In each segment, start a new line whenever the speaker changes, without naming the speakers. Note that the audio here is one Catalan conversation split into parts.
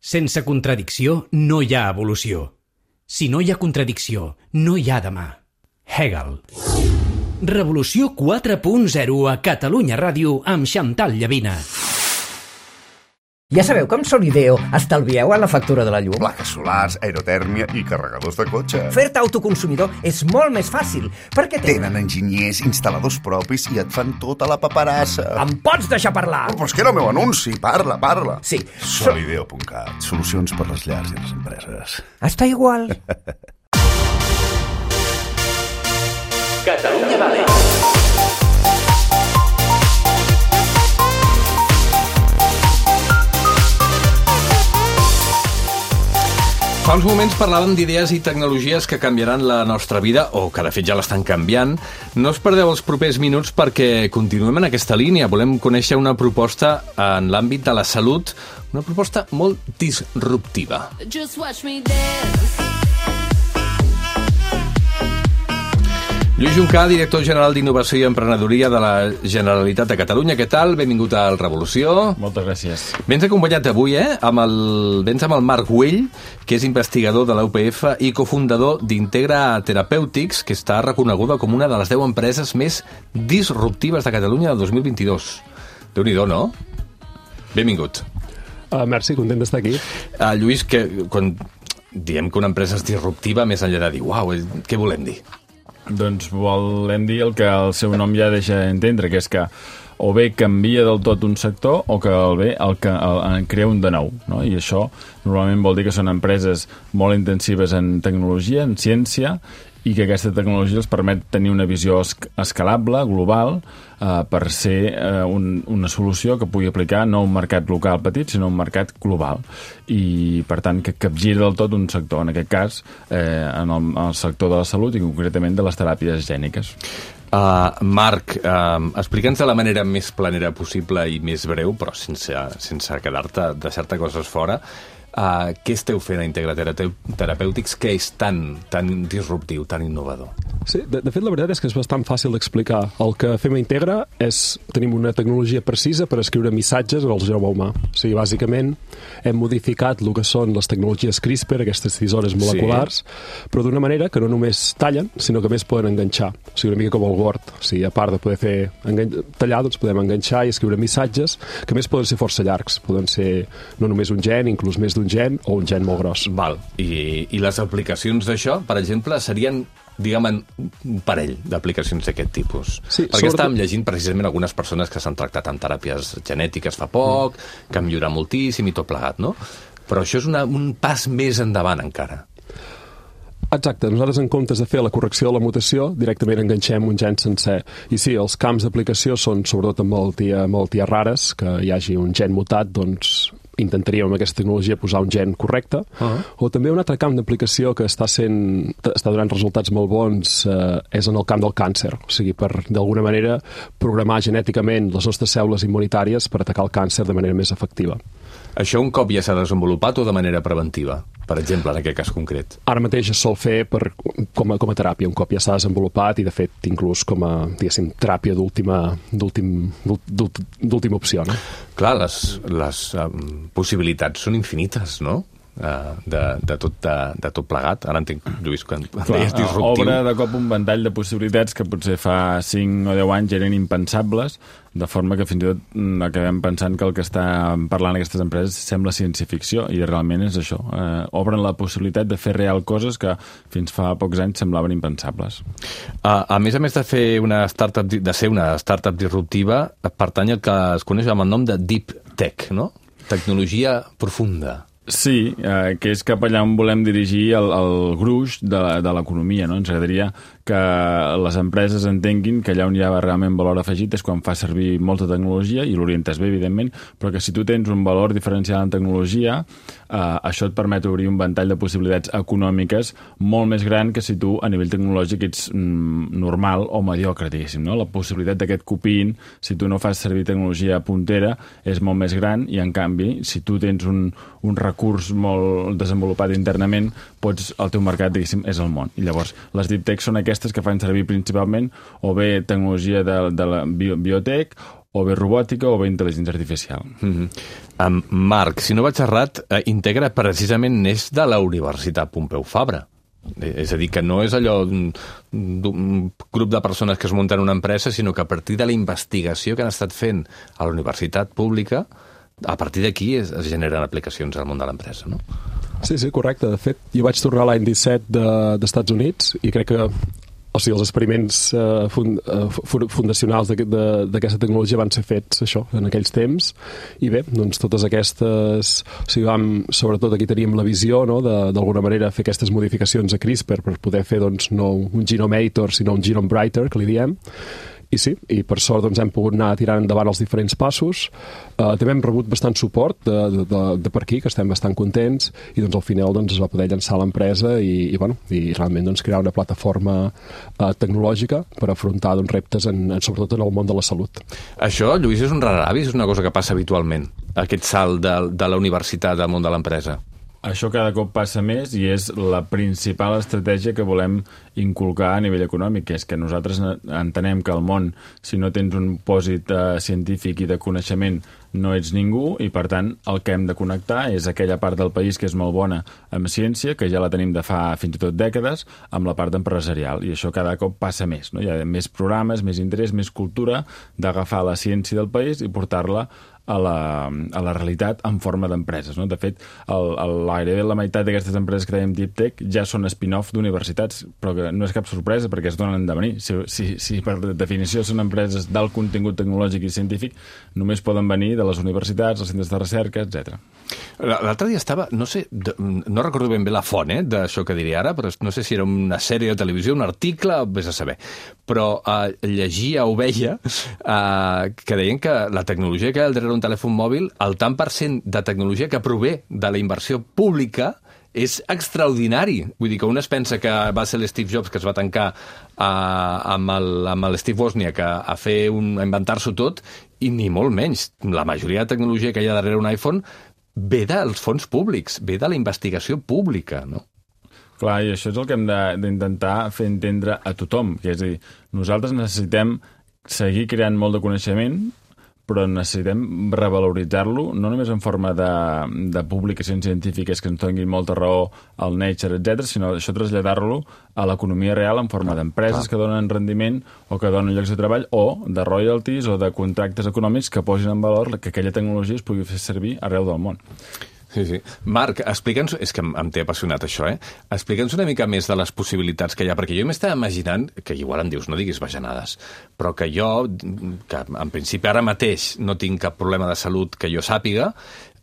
Sense contradicció no hi ha evolució. Si no hi ha contradicció, no hi ha demà. Hegel. Revolució 4.0 a Catalunya Ràdio amb Xantal Llavina.
Ja sabeu com Solideo estalvieu en la factura de la llum?
Plaques solars, aerotèrmia i carregadors de cotxe.
Fer-te autoconsumidor és molt més fàcil, perquè tenen...
Tenen enginyers, instal·ladors propis i et fan tota la paperassa.
Em pots deixar parlar?
Oh, però és que era el meu anunci. Parla, parla.
Sí. So...
Solideo.cat. Solucions per les llars i les empreses.
Està igual.
Catalunya Vale.
Fa uns moments parlàvem d'idees i tecnologies que canviaran la nostra vida, o que de fet ja l'estan canviant. No us perdeu els propers minuts perquè continuem en aquesta línia. Volem conèixer una proposta en l'àmbit de la salut, una proposta molt disruptiva.
Just watch me dance.
Lluís Juncà, director general d'Innovació i Emprenedoria de la Generalitat de Catalunya. Què tal? Benvingut al Revolució.
Moltes gràcies.
Vens acompanyat avui, eh? Amb el... Vens amb el Marc Güell, que és investigador de la UPF i cofundador d'Integra Therapeutics, que està reconeguda com una de les 10 empreses més disruptives de Catalunya del 2022. déu nhi no? Benvingut.
Uh, merci, content d'estar aquí.
Uh, Lluís, que quan diem que una empresa és disruptiva, més enllà de dir, uau, eh, què volem dir?
Doncs volem dir el que el seu nom ja deixa entendre, que és que o bé canvia del tot un sector o que el bé el que el, en crea un de nou. No? I això normalment vol dir que són empreses molt intensives en tecnologia, en ciència, i que aquesta tecnologia els permet tenir una visió esc escalable, global, eh, per ser eh, un, una solució que pugui aplicar no un mercat local petit, sinó un mercat global. I, per tant, que capgira del tot un sector, en aquest cas, eh, en el, el sector de la salut i concretament de les teràpies gèniques.
Uh, Marc, uh, explica'ns de la manera més planera possible i més breu, però sense, sense quedar-te, deixar-te coses fora, Uh, què esteu fent a Integra Terapèutics que és tan, tan disruptiu, tan innovador?
Sí, de, de fet, la veritat és que és bastant fàcil d'explicar. El que fem a Integra és... Tenim una tecnologia precisa per escriure missatges al genoma humà. O sigui, bàsicament, hem modificat el que són les tecnologies CRISPR, aquestes tisores moleculars, sí. però d'una manera que no només tallen, sinó que més poden enganxar. O sigui, una mica com el Word. O sigui, a part de poder fer engan... tallar, doncs podem enganxar i escriure missatges que més poden ser força llargs. Poden ser no només un gen, inclús més d'un gen o un gen molt gros.
Val. I, i les aplicacions d'això, per exemple, serien diguem, un parell d'aplicacions d'aquest tipus.
Sí,
Perquè
sobretot-
estàvem llegint precisament algunes persones que s'han tractat amb teràpies genètiques fa poc, mm. que han millorat moltíssim i tot plegat, no? Però això és una, un pas més endavant encara.
Exacte, nosaltres en comptes de fer la correcció de la mutació, directament enganxem un gen sencer. I sí, els camps d'aplicació són sobretot en malaltia, malalties rares, que hi hagi un gen mutat, doncs intentaríem amb aquesta tecnologia posar un gen correcte, uh -huh. o també un altre camp d'aplicació que està sent, està donant resultats molt bons eh, és en el camp del càncer, o sigui, per d'alguna manera programar genèticament les nostres cèl·lules immunitàries per atacar el càncer de manera més efectiva.
Això un cop ja s'ha desenvolupat o de manera preventiva? Per exemple, en aquest cas concret.
Ara mateix es sol fer per, com, a, com a teràpia, un cop ja s'ha desenvolupat i, de fet, inclús com a, diguéssim, teràpia d'última d'últim- d'últ- d'última opció, no?
Clar, les, les um, possibilitats són infinites, no? Uh, de, de, tot, de, de tot plegat. Ara entenc, Lluís, quan deies disruptiu...
obre de cop un ventall de possibilitats que potser fa 5 o 10 anys eren impensables, de forma que fins i tot mm, acabem pensant que el que està parlant aquestes empreses sembla ciència-ficció, i realment és això. Eh, obren la possibilitat de fer real coses que fins fa pocs anys semblaven impensables.
A, a més a més de fer una startup, de ser una startup disruptiva, pertany al que es coneix amb el nom de Deep Tech, no? Tecnologia profunda.
Sí, eh, que és cap allà on volem dirigir el, el gruix de, de l'economia. No? Ens agradaria que les empreses entenguin que allà on hi ha realment valor afegit és quan fa servir molta tecnologia i l'orientes bé, evidentment, però que si tu tens un valor diferencial en tecnologia, eh, això et permet obrir un ventall de possibilitats econòmiques molt més gran que si tu a nivell tecnològic ets mm, normal o mediocre, diguéssim. No? La possibilitat d'aquest copint, si tu no fas servir tecnologia puntera, és molt més gran i, en canvi, si tu tens un, un recurs molt desenvolupat internament, pots, el teu mercat, diguéssim, és el món. I llavors, les deep tech són aquestes que fan servir principalment o bé tecnologia de, de la bio, biotech o bé robòtica o bé intel·ligència artificial.
Mm -hmm. um, Marc, si no vaig errat, eh, Integra precisament neix de la Universitat Pompeu Fabra. Eh, És a dir, que no és allò d'un grup de persones que es munten una empresa, sinó que a partir de la investigació que han estat fent a la universitat pública, a partir d'aquí es, es generen aplicacions al món de l'empresa, no?
Sí, sí, correcte. De fet, jo vaig tornar l'any 17 de- d'Estats Units i crec que o sigui, els experiments eh, fund, eh, fu- fundacionals d'aquest- de- d'aquesta tecnologia van ser fets això, en aquells temps i bé, doncs totes aquestes o sigui, vam, sobretot aquí teníem la visió no, de- d'alguna manera fer aquestes modificacions a CRISPR per poder fer doncs, no un genome editor sinó un genome writer, que li diem i sí, i per sort doncs, hem pogut anar tirant endavant els diferents passos. Uh, també hem rebut bastant suport de, de, de, de per aquí, que estem bastant contents, i doncs al final doncs, es va poder llançar l'empresa i, i, bueno, i realment doncs, crear una plataforma uh, tecnològica per afrontar doncs, reptes, en, en, sobretot en el món de la salut.
Això, Lluís, és un rar avi, és una cosa que passa habitualment, aquest salt de, de la universitat al món de l'empresa.
Això cada cop passa més i és la principal estratègia que volem inculcar a nivell econòmic, que és que nosaltres entenem que al món, si no tens un pòsit eh, científic i de coneixement, no ets ningú i, per tant, el que hem de connectar és aquella part del país que és molt bona amb ciència, que ja la tenim de fa fins i tot dècades, amb la part empresarial. I això cada cop passa més. No? Hi ha més programes, més interès, més cultura d'agafar la ciència del país i portar-la a la, a la realitat en forma d'empreses. No? De fet, el, el, gairebé la meitat d'aquestes empreses que dèiem Deep Tech ja són spin-off d'universitats, però que no és cap sorpresa perquè es donen de venir. Si, si, si per definició són empreses d'alt contingut tecnològic i científic, només poden venir de les universitats, els centres de recerca, etc.
L'altre dia estava, no sé, no recordo ben bé la font eh, d'això que diré ara, però no sé si era una sèrie de televisió, un article, vés a saber. Però eh, llegia o veia eh, que deien que la tecnologia que hi ha darrere un telèfon mòbil, el tant per cent de tecnologia que prové de la inversió pública és extraordinari. Vull dir que un es pensa que va ser l'Steve Jobs que es va tancar uh, amb, el, amb el Steve Wozniak a, a, fer un, a inventar-s'ho tot, i ni molt menys. La majoria de tecnologia que hi ha darrere un iPhone ve dels fons públics, ve de la investigació pública, no?
Clar, i això és el que hem d'intentar fer entendre a tothom, que és a dir, nosaltres necessitem seguir creant molt de coneixement, però necessitem revaloritzar-lo, no només en forma de, de publicacions científiques que ens donin molta raó al Nature, etc, sinó això traslladar-lo a l'economia real en forma d'empreses que donen rendiment o que donen llocs de treball o de royalties o de contractes econòmics que posin en valor que aquella tecnologia es pugui fer servir arreu del món.
Sí, sí. Marc, explica'ns... És que em, té apassionat això, eh? Explica'ns una mica més de les possibilitats que hi ha, perquè jo m'estava imaginant, que igual em dius, no diguis bajanades, però que jo, que en principi ara mateix no tinc cap problema de salut que jo sàpiga,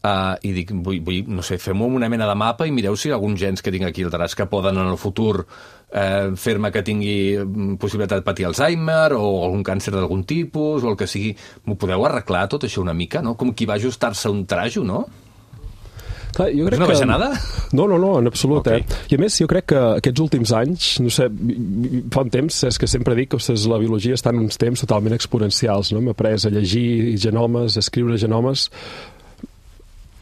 Uh, i dic, vull, vull, no sé, fem-ho una mena de mapa i mireu si hi ha alguns gens que tinc aquí alterats que poden en el futur eh, fer-me que tingui mm, possibilitat de patir Alzheimer o algun càncer d'algun tipus o el que sigui. M'ho podeu arreglar tot això una mica, no? Com qui va ajustar-se un trajo, no?
Clar, jo
És una bajanada?
No, no, no, en absolut,
Ok.
okay. eh? I a més, jo crec que aquests últims anys, no sé, fa un temps, és que sempre dic que ostres, la biologia està en uns temps totalment exponencials, no? Hem après a llegir genomes, a escriure genomes,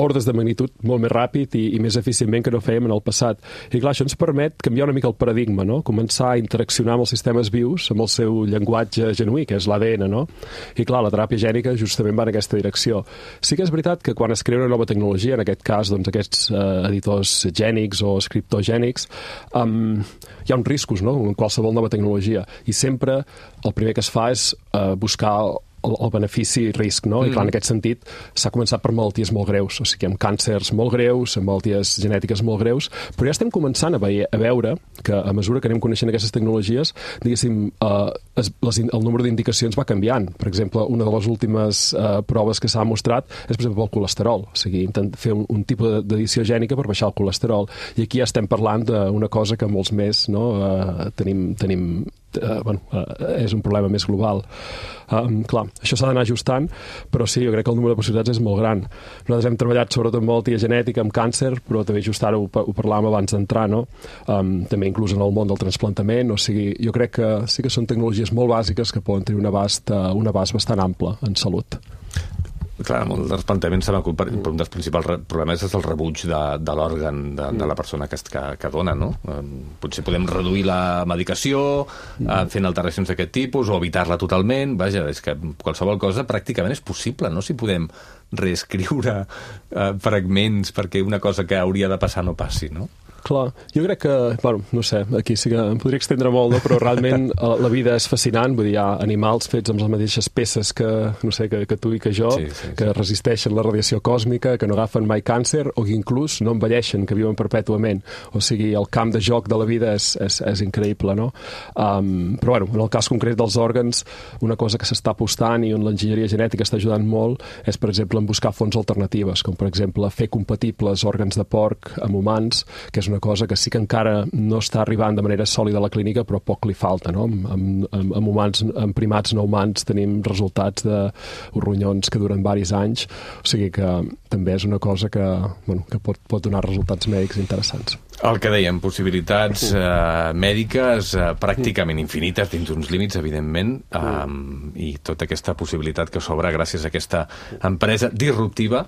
ordres de magnitud molt més ràpid i, i més eficientment que no fèiem en el passat. I clar, això ens permet canviar una mica el paradigma, no? Començar a interaccionar amb els sistemes vius, amb el seu llenguatge genuí, que és l'ADN, no? I clar, la teràpia gènica justament va en aquesta direcció. Sí que és veritat que quan es crea una nova tecnologia, en aquest cas, doncs, aquests eh, editors gènics o escriptogènics, um, hi ha uns riscos, no?, en qualsevol nova tecnologia. I sempre el primer que es fa és eh, buscar el, el benefici-risc, no? Mm. I clar, en aquest sentit s'ha començat per malalties molt greus, o sigui, amb càncers molt greus, amb malalties genètiques molt greus, però ja estem començant a, veure, a veure que a mesura que anem coneixent aquestes tecnologies, diguéssim, eh, es, les, el número d'indicacions va canviant. Per exemple, una de les últimes eh, proves que s'ha mostrat és, per exemple, el colesterol, o sigui, intent fer un, un tipus d'edició gènica per baixar el colesterol. I aquí ja estem parlant d'una cosa que molts més no, eh, tenim, tenim eh, bueno, eh, és un problema més global. Um, clar, això s'ha d'anar ajustant, però sí, jo crec que el número de possibilitats és molt gran. Nosaltres hem treballat sobretot amb malaltia genètica, amb càncer, però també just ara ho, ho parlàvem abans d'entrar, no? Um, també inclús en el món del transplantament, o sigui, jo crec que sí que són tecnologies molt bàsiques que poden tenir un abast, uh, un abast bastant ample en salut.
Clar, un dels plantejaments se m'acut per, per un dels principals problemes és el rebuig de, de l'òrgan de, de la persona que, que, que dona, no? Potser podem reduir la medicació eh, fent alteracions d'aquest tipus o evitar-la totalment. Vaja, és que qualsevol cosa pràcticament és possible, no? Si podem reescriure eh, fragments perquè una cosa que hauria de passar no passi, no?
Clar, jo crec que, bueno, no sé, aquí sí que em podria extendre molt, no? però realment eh, la vida és fascinant, vull dir, hi ha animals fets amb les mateixes peces que, no sé, que, que tu i que jo,
Sí, sí,
que
sí.
resisteixen la radiació còsmica, que no agafen mai càncer, o que inclús no envelleixen, que viuen perpètuament. O sigui, el camp de joc de la vida és, és, és increïble, no? Um, però, bueno, en el cas concret dels òrgans, una cosa que s'està apostant i on l'enginyeria genètica està ajudant molt és, per exemple, en buscar fonts alternatives, com, per exemple, fer compatibles òrgans de porc amb humans, que és una cosa que sí que encara no està arribant de manera sòlida a la clínica, però poc li falta, no? Amb, amb, amb, humans, amb primats no humans tenim resultats de ronyons que duren varis anys, o sigui que també és una cosa que, bueno, que pot, pot donar resultats mèdics interessants.
El que dèiem, possibilitats eh, mèdiques eh, pràcticament infinites dins uns límits, evidentment, eh, i tota aquesta possibilitat que s'obre gràcies a aquesta empresa disruptiva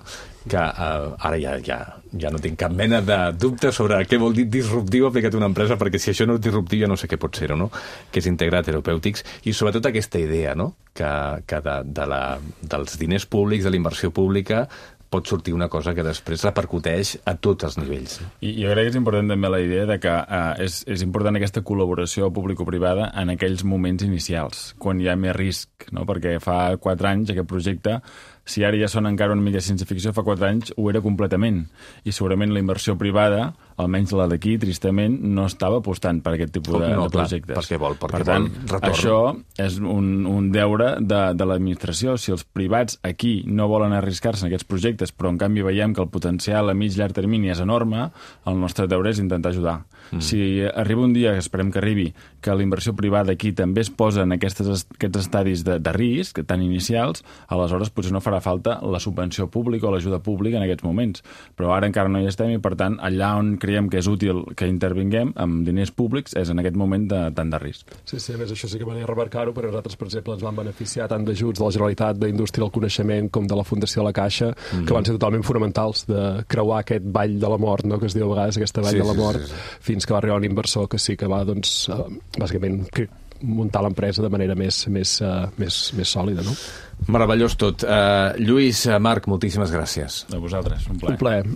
que eh, ara ja, ja, ja no tinc cap mena de dubte sobre què vol dir disruptiu aplicat a una empresa, perquè si això no és disruptiu ja no sé què pot ser-ho, no? Que és integrar terapèutics i sobretot aquesta idea, no?, que, que de, de la, dels diners públics, de la inversió pública, pot sortir una cosa que després repercuteix a tots els nivells.
I jo crec que és important també la idea de que eh, és, és important aquesta col·laboració público-privada en aquells moments inicials, quan hi ha més risc, no? perquè fa 4 anys aquest projecte, si ara ja són encara una mica ciència-ficció, fa 4 anys ho era completament. I segurament la inversió privada, almenys la d'aquí, tristament, no estava apostant per aquest tipus de,
No,
de
clar,
projectes.
perquè vol- perquè
per tant,
vol retorn.
això és un, un deure de, de l'administració. Si els privats aquí no volen arriscar-se en aquests projectes, però en canvi veiem que el potencial a mig llarg termini és enorme, el nostre deure és intentar ajudar. Mm. Si arriba un dia, que esperem que arribi, que la inversió privada aquí també es posa en aquestes, aquests estadis de, de risc, tan inicials, aleshores potser no farà falta la subvenció pública o l'ajuda pública en aquests moments. Però ara encara no hi estem i, per tant, allà on creiem que és útil que intervinguem amb diners públics és en aquest moment de, tant de risc.
Sí, sí, a més això sí que m'agradaria remarcar-ho, perquè nosaltres, per exemple, ens vam beneficiar tant d'ajuts de la Generalitat d'Indústria del Coneixement com de la Fundació de la Caixa, mm. que van ser totalment fonamentals de creuar aquest vall de la mort, no?, que es diu a vegades aquesta vall
Sí,
de la
sí,
mort,
sí, sí.
fins que va arribar un inversor que sí que va, doncs, eh, bàsicament, que muntar l'empresa de manera més, més, uh, més, més sòlida, no?
Meravellós tot. Uh, Lluís, uh, Marc, moltíssimes gràcies.
A vosaltres, un plaer.
Un plaer.